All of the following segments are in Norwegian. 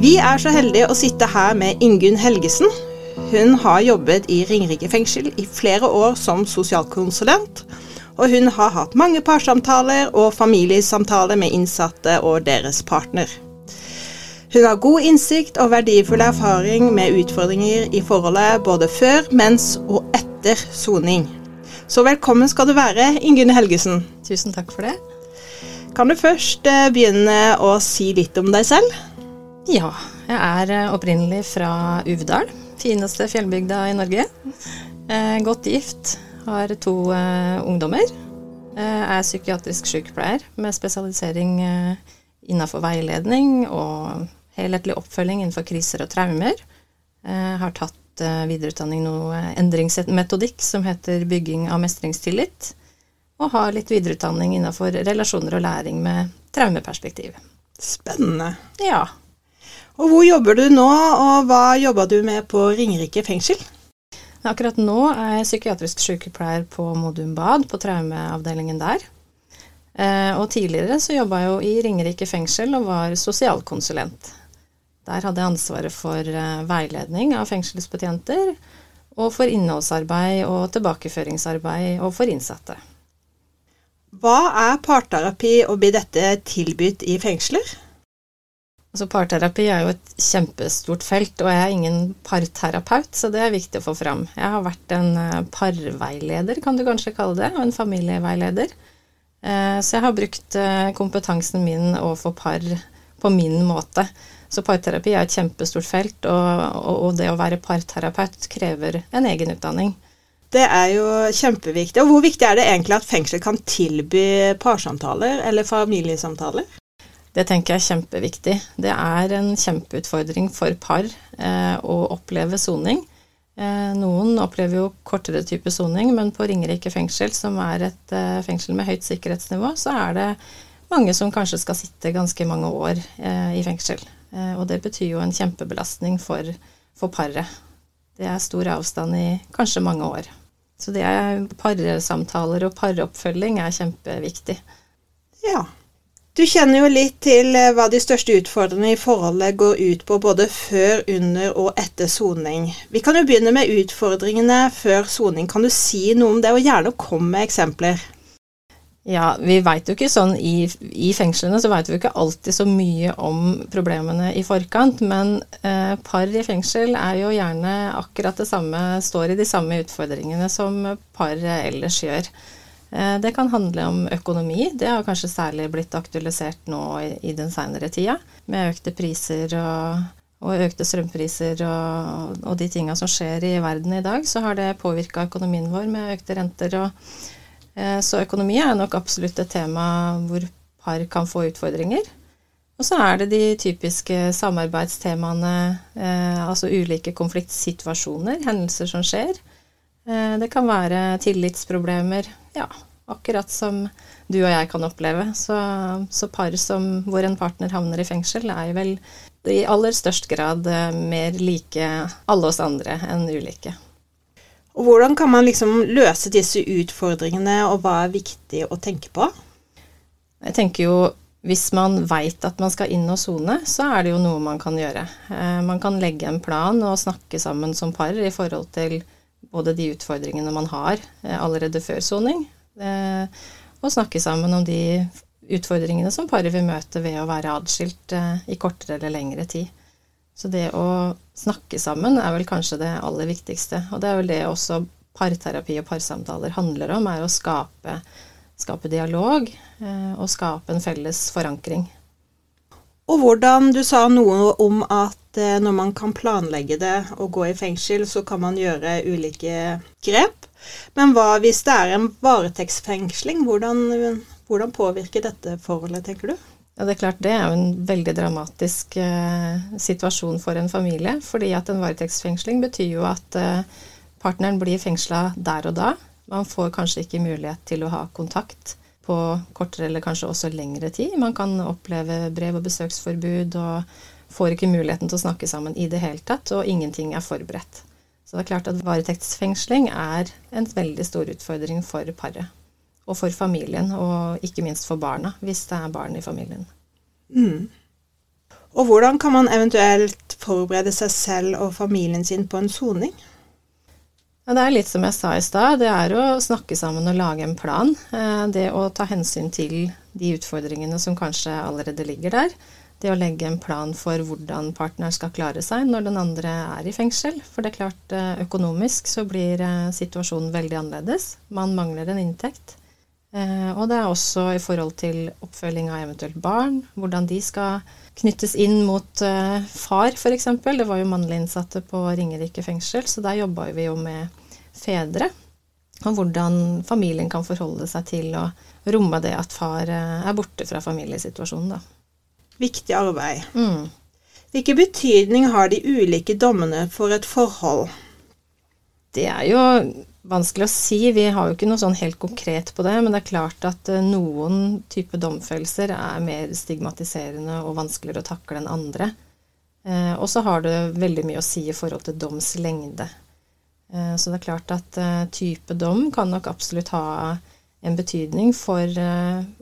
Vi er så heldige å sitte her med Ingunn Helgesen. Hun har jobbet i Ringerike fengsel i flere år som sosialkonsulent. Og hun har hatt mange parsamtaler og familiesamtaler med innsatte og deres partner. Hun har god innsikt og verdifull erfaring med utfordringer i forholdet både før, mens og etter soning. Så velkommen skal du være, Ingunn Helgesen. Tusen takk for det. Kan du først eh, begynne å si litt om deg selv? Ja, jeg er eh, opprinnelig fra Uvdal, fineste fjellbygda i Norge. Eh, godt gift, har to ungdommer. er psykiatrisk sykepleier med spesialisering innenfor veiledning og helhetlig oppfølging innenfor kriser og traumer. har tatt videreutdanning noe endringsmetodikk som heter bygging av mestringstillit og har litt videreutdanning innenfor relasjoner og læring med traumeperspektiv. Spennende. Ja. Og hvor jobber du nå, og hva jobber du med på Ringerike fengsel? Akkurat nå er jeg psykiatrisk sykepleier på Modum Bad, på traumeavdelingen der. Eh, og tidligere så jobba jeg jo i Ringerike fengsel og var sosialkonsulent. Der hadde jeg ansvaret for eh, veiledning av fengselsbetjenter, og for innholdsarbeid og tilbakeføringsarbeid og for innsatte. Hva er parterapi, og blir dette tilbudt i fengsler? Altså Parterapi er jo et kjempestort felt, og jeg er ingen parterapeut, så det er viktig å få fram. Jeg har vært en eh, parveileder, kan du kanskje kalle det, og en familieveileder. Eh, så jeg har brukt eh, kompetansen min overfor par på min måte. Så parterapi er et kjempestort felt, og det å være parterapeut krever en egen utdanning. Det er jo kjempeviktig. Og hvor viktig er det egentlig at fengsel kan tilby parsamtaler eller familiesamtaler? Det tenker jeg er kjempeviktig. Det er en kjempeutfordring for par eh, å oppleve soning. Eh, noen opplever jo kortere type soning, men på Ringerike fengsel, som er et eh, fengsel med høyt sikkerhetsnivå, så er det mange som kanskje skal sitte ganske mange år eh, i fengsel. Eh, og det betyr jo en kjempebelastning for, for paret. Det er stor avstand i kanskje mange år. Så det er parsamtaler og paroppfølging er kjempeviktig. Ja. Du kjenner jo litt til eh, hva de største utfordringene i forholdet går ut på både før, under og etter soning. Vi kan jo begynne med utfordringene før soning. Kan du si noe om det, og gjerne komme med eksempler? Ja, vi veit jo ikke sånn i, i fengslene så veit vi ikke alltid så mye om problemene i forkant, men eh, par i fengsel er jo gjerne akkurat det samme, står i de samme utfordringene som par ellers gjør. Eh, det kan handle om økonomi, det har kanskje særlig blitt aktualisert nå i, den seinere tida, med økte priser og, og økte strømpriser og, og de tinga som skjer i verden i dag, så har det påvirka økonomien vår med økte renter og Eh, så økonomi er nok absolutt et tema hvor par kan få utfordringer. Og så er det de typiske samarbeidstemaene, eh, altså ulike konfliktsituasjoner, hendelser som skjer. Det kan være tillitsproblemer, ja, akkurat som du og jeg kan oppleve. Så, så par som, hvor en partner havner i fengsel, er vel i aller størst grad mer like alle oss andre enn ulike. Og hvordan kan man liksom løse disse utfordringene, og hva er viktig å tenke på? Jeg tenker jo hvis man veit at man skal inn og sone, så er det jo noe man kan gjøre. Eh, man kan legge en plan og snakke sammen som par i forhold til både de utfordringene man har eh, allerede før soning, eh, og snakke sammen om de utfordringene som paret vil møte ved å være adskilt i kortere eller lengre tid. Så det å snakke sammen er vel kanskje det aller viktigste. Og det er vel det også parterapi og parsamtaler handler om, er å skape, skape dialog eh, og skape en felles forankring. Og hvordan Du sa noe om at eh, når man kan planlegge det og gå i fengsel, så kan man gjøre ulike grep. Men hva hvis det er en varetektsfengsling? Hvordan, hvordan påvirker dette forholdet, tenker du? Ja, Det er klart det er jo en veldig dramatisk eh, situasjon for en familie. fordi at en varetektsfengsling betyr jo at eh, partneren blir fengsla der og da. Man får kanskje ikke mulighet til å ha kontakt på kortere eller kanskje også lengre tid. Man kan oppleve brev- og besøksforbud og får ikke muligheten til å snakke sammen i det hele tatt, og ingenting er forberedt. Så det er klart at varetektsfengsling er en veldig stor utfordring for paret og for familien, og ikke minst for barna, hvis det er barn i familien. Mm. Og hvordan kan man eventuelt forberede seg selv og familien sin på en soning? Ja, det er litt som jeg sa i stad, det er å snakke sammen og lage en plan. Eh, det å ta hensyn til de utfordringene som kanskje allerede ligger der. Det å legge en plan for hvordan partneren skal klare seg når den andre er i fengsel. For det er klart, eh, økonomisk så blir eh, situasjonen veldig annerledes. Man mangler en inntekt. Og det er også i forhold til oppfølging av eventuelt barn, hvordan de skal knyttes inn mot far f.eks. Det var jo mannlige innsatte på Ringerike fengsel, så der jobba vi jo med fedre. Og hvordan familien kan forholde seg til å romme det at far er borte fra familiesituasjonen, da viktig arbeid. Mm. Hvilken betydning har de ulike dommene for et forhold? Det er jo vanskelig å si. Vi har jo ikke noe sånn helt konkret på det. Men det er klart at eh, noen type domfellelser er mer stigmatiserende og vanskeligere å takle enn andre. Eh, og så har det veldig mye å si i forhold til doms lengde. Eh, så det er klart at type dom kan nok absolutt ha en betydning for,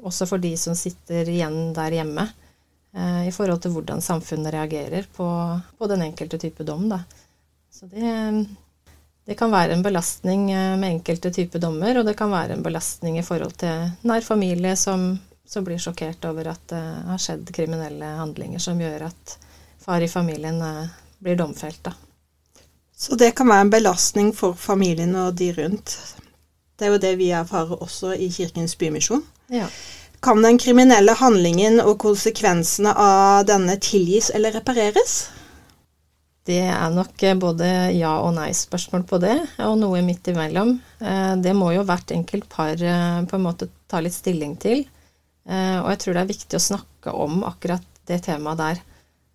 også for de som sitter igjen der hjemme. Eh, i forhold til hvordan samfunnet reagerer på, på den enkelte type dom. Da. Så det, det, kan være en belastning eh, med enkelte typer dommer, og det kan være en belastning i forhold til nær familie som, som blir sjokkert over at det har skjedd kriminelle handlinger som gjør at far i familien eh, blir domfelt. Da. Så det kan være en belastning for familien og de rundt. Det er jo det vi erfarer også i Kirkens Bymisjon. Ja. Kan den kriminelle handlingen og konsekvensene av denne tilgis eller repareres? Det er nok både ja- og nei-spørsmål på det, og noe midt imellom. Eh, det må jo hvert enkelt par eh, på en måte ta litt stilling til. Eh, og jeg tror det er viktig å snakke om akkurat det temaet der.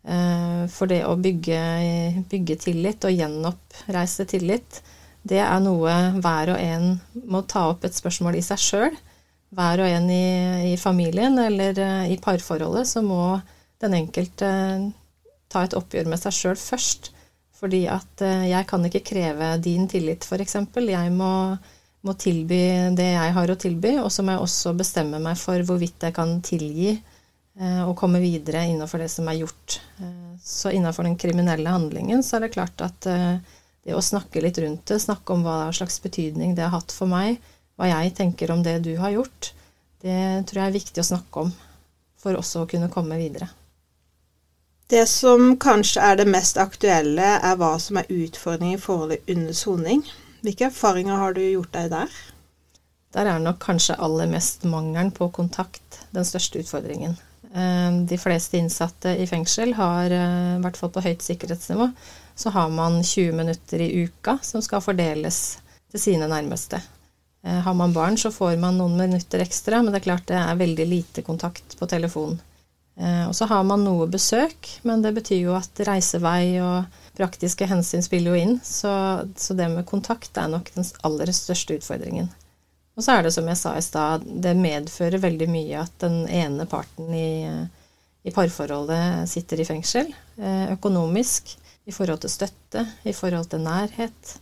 For det å bygge, bygge tillit og gjenoppreise tillit, det er noe hver og en må ta opp et spørsmål i seg sjøl hver og en i, i familien eller uh, i parforholdet, så må den enkelte uh, ta et oppgjør med seg sjøl først. Fordi at jeg kan ikke kreve din tillit, f.eks. Jeg må, må, tilby det jeg har å tilby, og så må jeg også bestemme meg for hvorvidt jeg kan tilgi og komme videre innenfor det som er gjort. Så innenfor den kriminelle handlingen så er det klart at det å snakke litt rundt det, snakke om hva slags betydning det har hatt for meg, hva jeg tenker om det du har gjort, det tror jeg er viktig å snakke om for også å kunne komme videre. Det som kanskje er det mest aktuelle, er hva som er utfordringen i forholdet under soning. Hvilke erfaringer har du gjort deg der? Der er nok kanskje aller mest mangelen på kontakt den største utfordringen. Eh, de fleste innsatte i fengsel har, eh, i hvert fall på høyt sikkerhetsnivå, så har man 20 minutter i uka som skal fordeles til sine nærmeste. Eh, har man barn, så får man noen minutter ekstra, men det er klart det er veldig lite kontakt på telefon. Eh, og så har man noe besøk, men det betyr jo at reisevei og praktiske hensyn spiller jo inn. Så, så det med kontakt er nok den aller største utfordringen. Og så er det som jeg sa i stad, det medfører veldig mye at den ene parten i, i parforholdet sitter i fengsel. Eh, økonomisk, i forhold til støtte, i forhold til nærhet,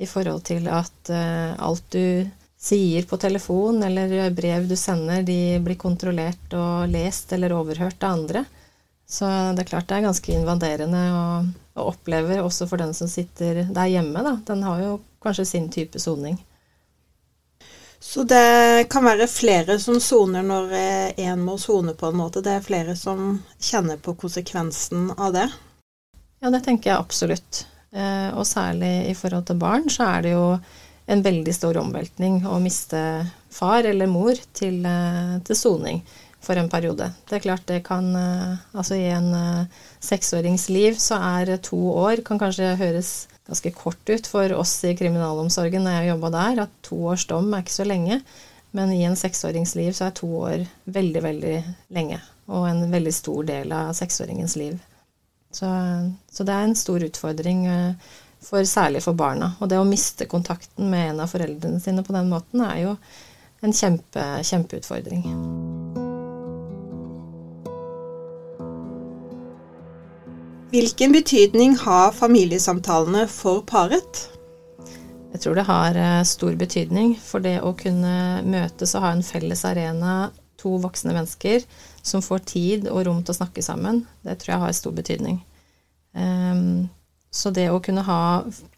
i forhold til at alt du sier på telefon eller brev du sender, de blir kontrollert og lest eller overhørt av andre. Så det er klart det er ganske invaderende å, å oppleve, også for den som sitter der hjemme. Da. Den har jo kanskje sin type soning. Så det kan være flere som soner når én eh, må sone, på en måte. Det er flere som kjenner på konsekvensen av det? Ja, det tenker jeg absolutt. Eh, og særlig i forhold til barn, så er det jo en veldig stor omveltning å miste far eller mor til, eh, til soning for en periode. Det er klart det kan Altså i en eh, seksårings liv så er to år kan kanskje høres ganske kort ut for oss i kriminalomsorgen når jeg jobba der, at to års dom er ikke så lenge. Men i en seksåringsliv så er to år veldig, veldig lenge. Og en veldig stor del av seksåringens liv. Så, så det er en stor utfordring for, særlig for barna. Og det å miste kontakten med en av foreldrene sine på den måten er jo en kjempe, kjempeutfordring. Hvilken betydning har familiesamtalene for paret? Jeg tror det har eh, stor betydning. For det å kunne møtes og ha en felles arena to voksne mennesker som får tid og rom til å snakke sammen, det tror jeg har stor betydning. Um, så det å kunne ha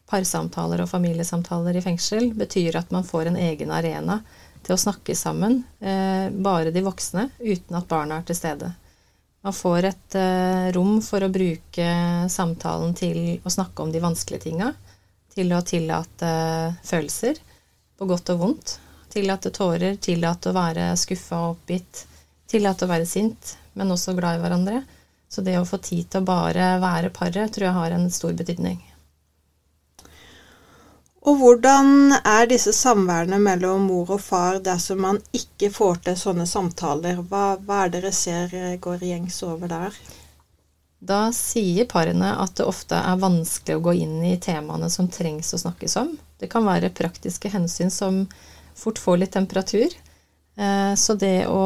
parsamtaler og familiesamtaler i fengsel betyr at man får en egen arena til å snakke sammen, eh, bare de voksne, uten at barna er til stede. Man får et eh, rom for å bruke samtalen til å snakke om de vanskelige tinga, til å tillate følelser, på godt og vondt. Tillate tårer, tillate å være skuffa og oppgitt, tillate å være sint, men også glad i hverandre. Så det å få tid til å bare være paret tror jeg har en stor betydning. Og hvordan er disse samværene mellom mor og far dersom man ikke får til sånne samtaler? Hva, hva er det dere ser går gjengs over der? Da sier parene at det ofte er vanskelig å gå inn i temaene som trengs å snakkes om. Det kan være praktiske hensyn som fort får litt temperatur. Eh, så det å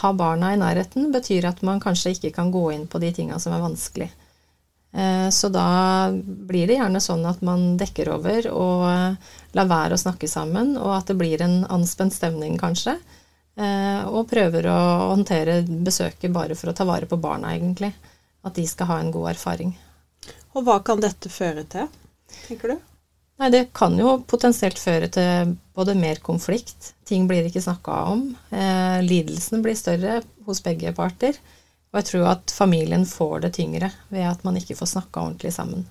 ha barna i nærheten betyr at man kanskje ikke kan gå inn på de tinga som er vanskelig. Eh, så da blir det gjerne sånn at man dekker over og eh, lar være å snakke sammen, og at det blir en anspent stemning, kanskje. Og prøver å håndtere besøket bare for å ta vare på barna, egentlig. At de skal ha en god erfaring. Og hva kan dette føre til, tenker du? Nei, det kan jo potensielt føre til både mer konflikt, ting blir ikke snakka om, eh, lidelsene blir større hos begge parter. Og jeg tror at familien får det tyngre ved at man ikke får snakka ordentlig sammen.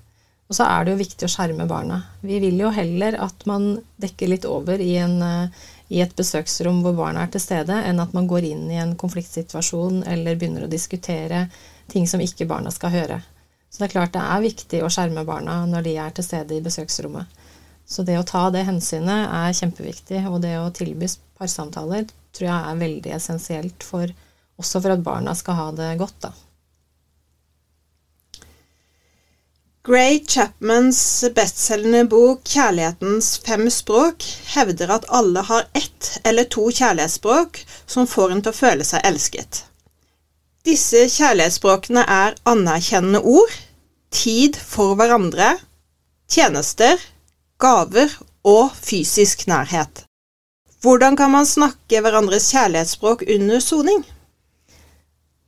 Og så er det jo viktig å skjerme barna. Vi vil jo heller at man dekker litt over i, en, eh, i et besøksrom hvor barna er til stede, enn at man går inn i en konfliktsituasjon eller begynner å diskutere ting som ikke barna skal høre. Så det er klart det er viktig å skjerme barna når de er til stede i besøksrommet. Så det å ta det hensynet er kjempeviktig, og det å tilby parsamtaler tror jeg er veldig essensielt for, også for at barna skal ha det godt, da. Gray Chapmans bestselgende bok 'Kjærlighetens fem språk' hevder at alle har ett eller to kjærlighetsspråk som får en til å føle seg elsket. Disse kjærlighetsspråkene er anerkjennende ord, tid for hverandre, tjenester, gaver og fysisk nærhet. Hvordan kan man snakke hverandres kjærlighetsspråk under soning?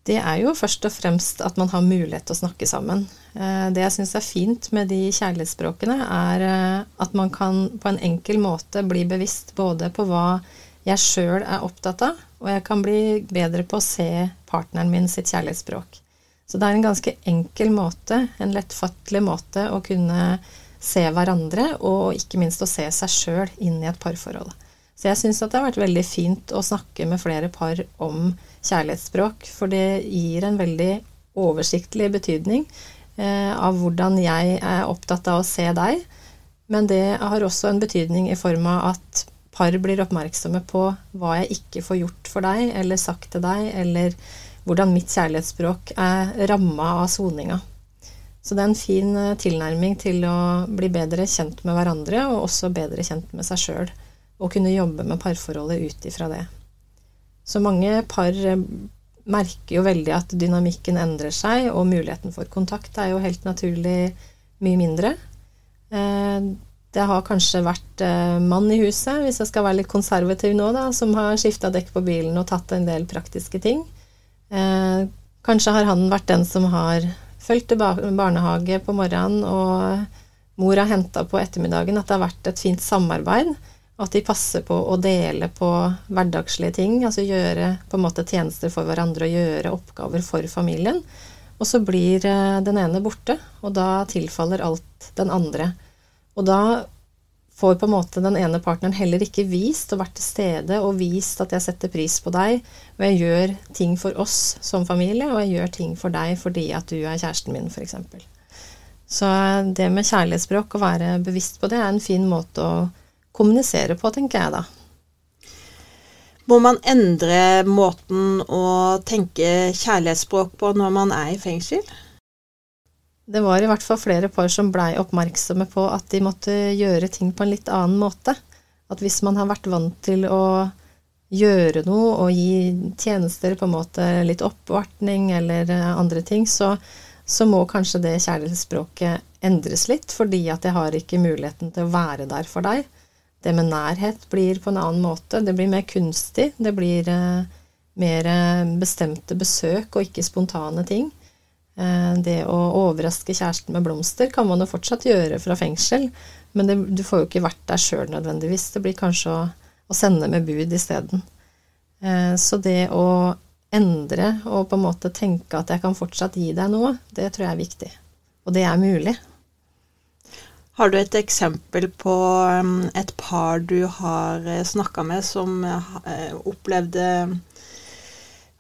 Det er jo først og fremst at man har mulighet til å snakke sammen. Eh, det jeg syns er fint med de kjærlighetsspråkene, er eh, at man kan på en enkel måte bli bevisst både på hva jeg sjøl er opptatt av, og jeg kan bli bedre på å se partneren min sitt kjærlighetsspråk. Så det er en ganske enkel måte, en lettfattelig måte å kunne se hverandre, og ikke minst å se seg sjøl inn i et parforhold. Så jeg syns at det har vært veldig fint å snakke med flere par om kjærlighetsspråk, for det gir en veldig oversiktlig betydning eh, av hvordan jeg er opptatt av å se deg. Men det har også en betydning i form av at par blir oppmerksomme på hva jeg ikke får gjort for deg, eller sagt til deg, eller hvordan mitt kjærlighetsspråk er ramma av soninga. Så det er en fin eh, tilnærming til å bli bedre kjent med hverandre, og også bedre kjent med seg sjøl. Og kunne jobbe med parforholdet ut ifra det. Så mange par eh, merker jo veldig at dynamikken endrer seg, og muligheten for kontakt er jo helt naturlig mye mindre. Eh, det har kanskje vært mann i huset, hvis jeg skal være litt konservativ nå, da, som har skifta dekk på bilen og tatt en del praktiske ting. Kanskje har han vært den som har fulgt barnehage på morgenen, og mor har henta på ettermiddagen, at det har vært et fint samarbeid. At de passer på å dele på hverdagslige ting, altså gjøre på en måte tjenester for hverandre og gjøre oppgaver for familien. Og så blir eh, den ene borte, og da tilfaller alt den andre. Og da får på en måte den ene partneren heller ikke vist og vært til stede og vist at jeg setter pris på deg, og jeg gjør ting for oss som familie, og jeg gjør ting for deg fordi at du er kjæresten min, f.eks. Så det med kjærlighetsspråk, å være bevisst på det, er en fin måte å kommunisere på, tenker jeg da. Må man endre måten å tenke kjærlighetsspråk på når man er i fengsel? det var i hvert fall flere par som blei oppmerksomme på at de måtte gjøre ting på en litt annen måte. At hvis man har vært vant til å gjøre noe og gi tjenester, på en måte litt oppvartning eller andre ting, så, så må kanskje det kjærlighetsspråket endres litt, fordi at jeg har ikke muligheten til å være der for deg. Det med nærhet blir på en annen måte. Det blir mer kunstig. Det blir eh, mer bestemte besøk og ikke spontane ting. Eh, det å overraske kjæresten med blomster kan man jo fortsatt gjøre fra fengsel, men det, du får jo ikke vært der sjøl nødvendigvis. Det blir kanskje å, å sende med bud isteden. Eh, så det å endre og på en måte tenke at jeg kan fortsatt gi deg noe, det tror jeg er viktig. Og det er mulig. Har du et eksempel på um, et par du har eh, snakka med som eh, opplevde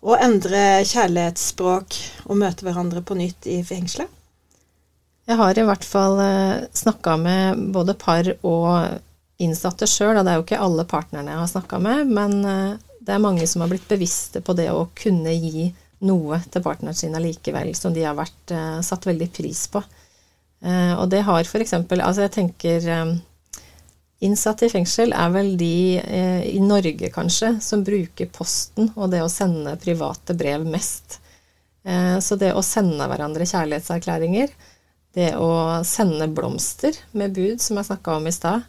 å endre kjærlighetsspråk og møte hverandre på nytt i fengselet? Jeg har i hvert fall eh, snakka med både par og innsatte sjøl, det er jo ikke alle partnerne jeg har snakka med, men det er mange som har blitt bevisste på det å kunne gi noe til partneren sin allikevel, som de har vært satt veldig pris på. Eh, og det har f.eks. Altså jeg tenker eh, Innsatte i fengsel er vel de eh, i Norge, kanskje, som bruker posten og det å sende private brev mest. Så det å sende hverandre kjærlighetserklæringer, det å sende blomster med bud, som jeg snakka om i stad,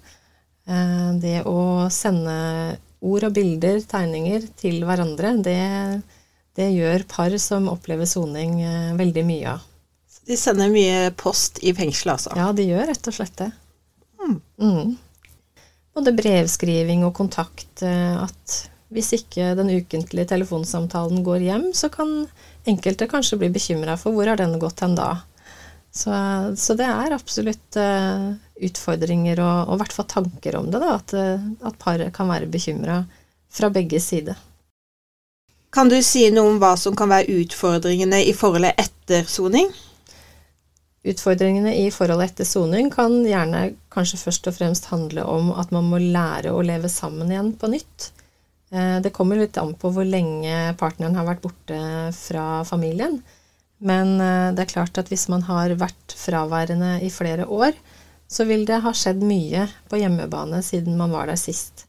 det å sende ord og bilder, tegninger, til hverandre, det, det gjør par som opplever soning veldig mye av. De sender mye post i fengselet, altså? Ja, de gjør rett og slett det. Mm. Mm. Både brevskriving og kontakt. Eh, at hvis ikke den ukentlige telefonsamtalen går hjem, så kan enkelte kanskje bli bekymra for hvor har den gått hen da. Så, så det er absolutt uh, utfordringer og, i hvert fall tanker om det, da, at, eh, at paret kan være bekymra fra begge sider. Kan du si noe om hva som kan være utfordringene i forholdet etter soning? Utfordringene i forholdet etter soning kan gjerne kanskje først og fremst handle om at man må lære å leve sammen igjen på nytt. Eh, det kommer litt an på hvor lenge partneren har vært borte fra familien. Men eh, det er klart at hvis man har vært fraværende i flere år, så vil det ha skjedd mye på hjemmebane siden man var der sist.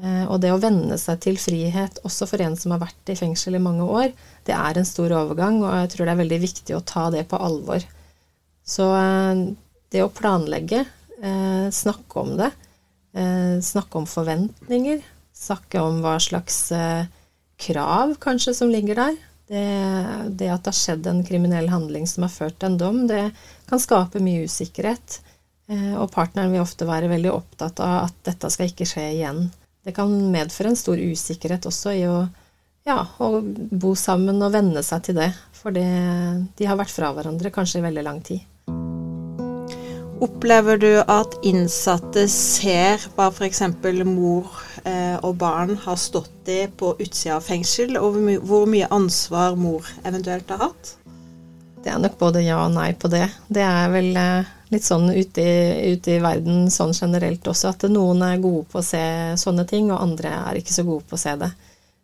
Eh, og det å venne seg til frihet, også for en som har vært i fengsel i mange år, det er en stor overgang, og jeg tror det er veldig viktig å ta det på alvor. Så eh, det å planlegge, eh, snakke om det, eh, snakke om forventninger, snakke om hva slags krav kanskje som ligger der, det, det, at det har skjedd en kriminell handling som har ført til en dom, det kan skape mye usikkerhet. Og partneren vil ofte være veldig opptatt av at dette skal ikke skje igjen. Det kan medføre en stor usikkerhet også i å, ja, å bo sammen og venne seg til det. For de har vært fra hverandre kanskje i veldig lang tid. Opplever du at innsatte ser hva f.eks. mor eh, og barn har stått i på utsida av fengsel, og hvor, mye ansvar mor eventuelt har hatt? Det er nok både ja og nei på det. Det er vel eh, litt sånn ute i, ute i, verden sånn generelt også, at noen er gode på å se sånne ting, og andre er ikke så gode på å se det.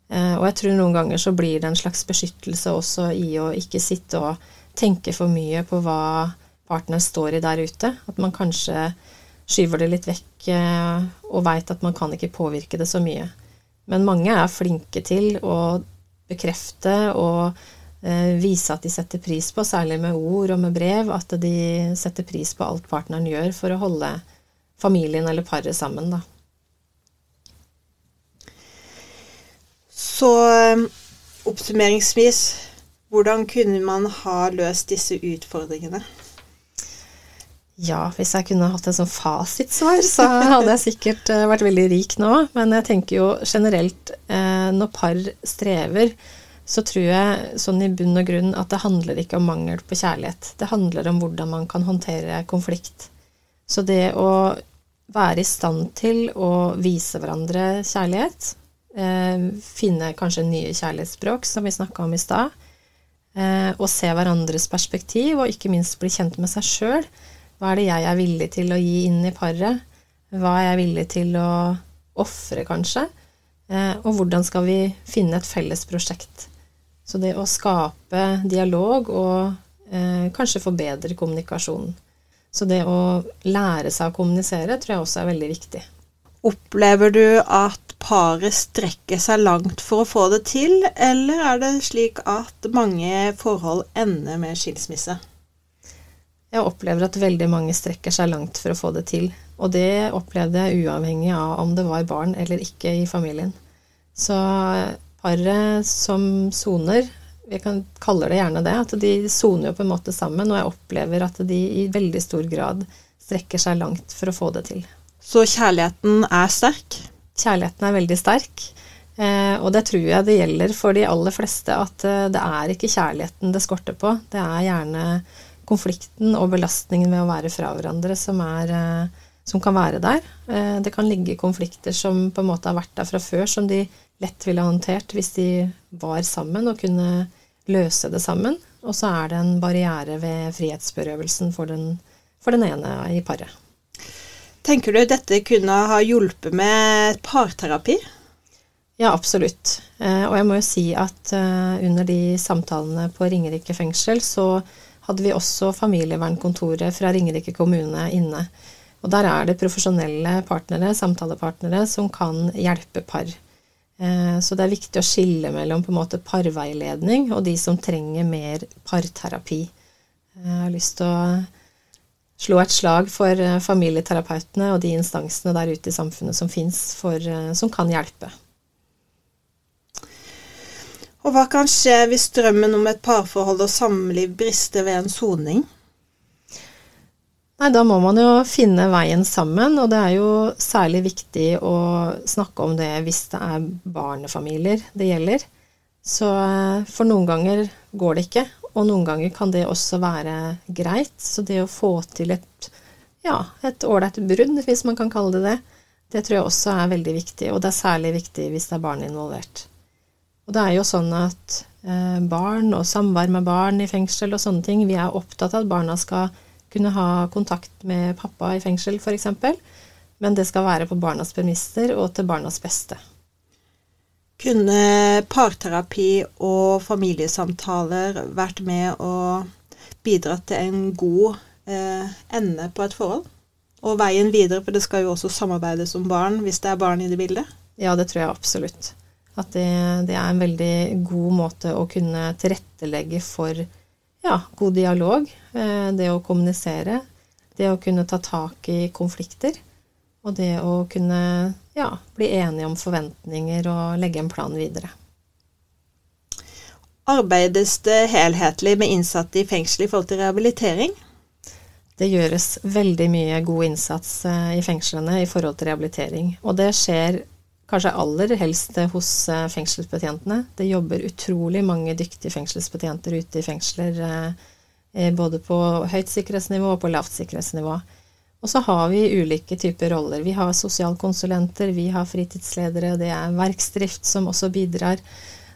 Eh, og jeg tror noen ganger så blir det en slags beskyttelse også i å ikke sitte og tenke for mye på hva partner står i der ute. At man kanskje skyver det litt vekk eh, og veit at man kan ikke påvirke det så mye. Men mange er flinke til å bekrefte og eh, vise at de setter pris på, særlig med ord og med brev, at de setter pris på alt partneren gjør for å holde familien eller paret sammen. Da. Så eh, oppsummeringsvis, hvordan kunne man ha løst disse utfordringene? Ja, hvis jeg kunne hatt en sånn fasitsvar, så hadde jeg sikkert eh, vært veldig rik nå. Men jeg tenker jo generelt, eh, når par strever, så tror jeg sånn i bunn og grunn at det handler ikke om mangel på kjærlighet. Det handler om hvordan man kan håndtere konflikt. Så det å være i stand til å vise hverandre kjærlighet, finne kanskje nye kjærlighetsspråk, som vi snakka om i stad, og se hverandres perspektiv, og ikke minst bli kjent med seg sjøl, hva er det jeg er villig til å gi inn i paret? Hva er jeg villig til å ofre, kanskje? Eh, og hvordan skal vi finne et felles prosjekt? Så det å skape dialog og eh, kanskje forbedre kommunikasjonen. Så det å lære seg å kommunisere tror jeg også er veldig viktig. Opplever du at paret strekker seg langt for å få det til, eller er det slik at mange forhold ender med skilsmisse? Jeg opplever at veldig mange strekker seg langt for å få det til. Og det opplevde jeg uavhengig av om det var barn eller ikke i familien. Så paret som soner, vi kan kalle det gjerne det, at de soner jo på en måte sammen, og jeg opplever at de i veldig stor grad strekker seg langt for å få det til. Så kjærligheten er sterk? Kjærligheten er veldig sterk. Eh, og det tror jeg det gjelder for de aller fleste, at eh, det er ikke kjærligheten det skorter på. Det er gjerne konflikten og belastningen med å være fra hverandre som, er, eh, som kan være der. Eh, det kan ligge konflikter som på en måte har vært der fra før, som de lett ville håndtert hvis de var sammen og kunne løse det sammen. Og så er det en barriere ved frihetsberøvelsen for den, for den ene i paret. Tenker du dette kunne ha hjulpet med parterapi? Ja, absolutt. Eh, og jeg må jo si at under de samtalene på Ringerike fengsel så hadde vi også familievernkontoret fra Ringerike kommune inne. Og der er det profesjonelle partnere, samtalepartnere, som kan hjelpe par. Eh, så det er viktig å skille mellom på en måte parveiledning og de som trenger mer parterapi. Jeg har lyst til å slå et slag for eh, familieterapeutene og de instansene der ute i samfunnet som fins, eh, som kan hjelpe. Og hva kan skje hvis drømmen om et parforhold og samliv brister ved en soning? Nei, da må man jo finne veien sammen, og det er jo særlig viktig å snakke om det hvis det er barnefamilier det gjelder. Så eh, for noen ganger går det ikke, og noen ganger kan det også være greit. Så det å få til et ja, et ålreit brudd, hvis man kan kalle det det, det tror jeg også er veldig viktig, og det er særlig viktig hvis det er barn involvert. Og det er jo sånn at eh, barn og samvær med barn i fengsel og sånne ting, vi er opptatt av at barna skal kunne ha kontakt med pappa i fengsel, f.eks. Men det skal være på barnas premisser og til barnas beste. Kunne parterapi og familiesamtaler vært med og bidratt til en god eh, ende på et forhold? Og veien videre, for det skal jo også samarbeides om barn hvis det er barn i det bildet? Ja, det tror jeg absolutt. At det, det, er en veldig god måte å kunne tilrettelegge for ja, god dialog. Eh, det å kommunisere. Det å kunne ta tak i konflikter. Og det å kunne ja, bli enige om forventninger og legge en plan videre. Arbeides det helhetlig med innsatte i fengsel i forhold til rehabilitering? Det gjøres veldig mye god innsats eh, i fengslene i forhold til rehabilitering. Og det skjer kanskje aller helst hos eh, fengselsbetjentene. Det jobber utrolig mange dyktige fengselsbetjenter ute i fengsler, eh, både på høyt sikkerhetsnivå og på lavt sikkerhetsnivå. Og så har vi ulike typer roller. Vi har sosialkonsulenter, vi har fritidsledere, det er verksdrift som også bidrar.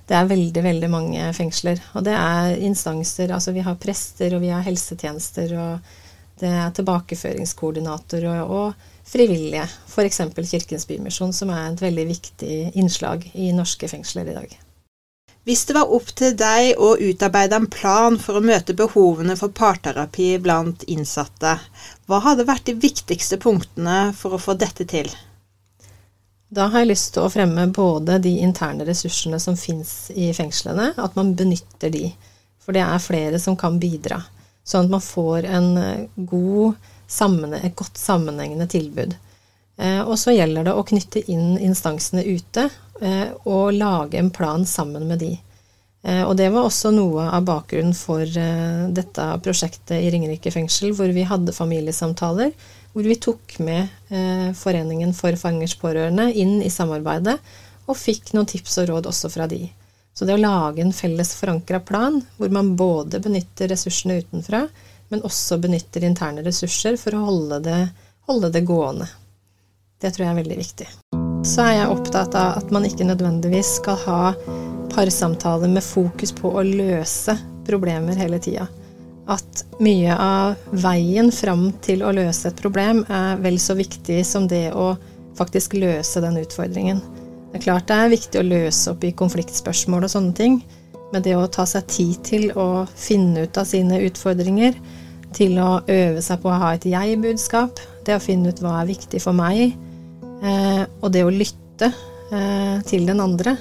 Det er veldig, veldig mange fengsler. Og det er instanser, altså vi har prester, og vi har helsetjenester, og det er tilbakeføringskoordinator og, og frivillige, f.eks. Kirkens Bymisjon, som er et veldig viktig innslag i norske fengsler i dag. Hvis det var opp til deg å utarbeide en plan for å møte behovene for parterapi blant innsatte, hva hadde vært de viktigste punktene for å få dette til? Da har jeg lyst til å fremme både de interne ressursene som fins i fengslene, at man benytter de. For det er flere som kan bidra. Sånn at man får en god et godt sammenhengende tilbud. Eh, og så gjelder det å knytte inn instansene ute eh, og lage en plan sammen med de. Eh, og det var også noe av bakgrunnen for dette prosjektet i Ringerike fengsel, hvor vi hadde familiesamtaler, hvor vi tok med Foreningen for fangers pårørende inn i samarbeidet, og fikk noen tips og råd også fra de. Så det å lage en felles forankra plan, hvor man både benytter ressursene utenfra, men også benytter interne ressurser for å holde det, holde det gående. Det tror jeg er veldig viktig. Så er jeg opptatt av at man ikke nødvendigvis skal ha parsamtaler med fokus på å løse problemer hele tida. At mye av veien fram til å løse et problem er vel så viktig som det å faktisk løse den utfordringen. Det er klart det er viktig å løse opp i konfliktspørsmål og sånne ting, men det å ta seg tid til å finne ut av sine utfordringer, til å øve seg på å ha et jeg-budskap, det å finne ut hva er viktig for meg, eh, og det å lytte eh, til den andre,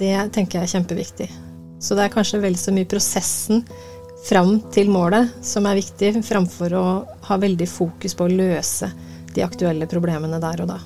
det tenker jeg er kjempeviktig. Så det er kanskje vel så mye prosessen fram til målet som er viktig, framfor å ha veldig fokus på å løse de aktuelle problemene der og da.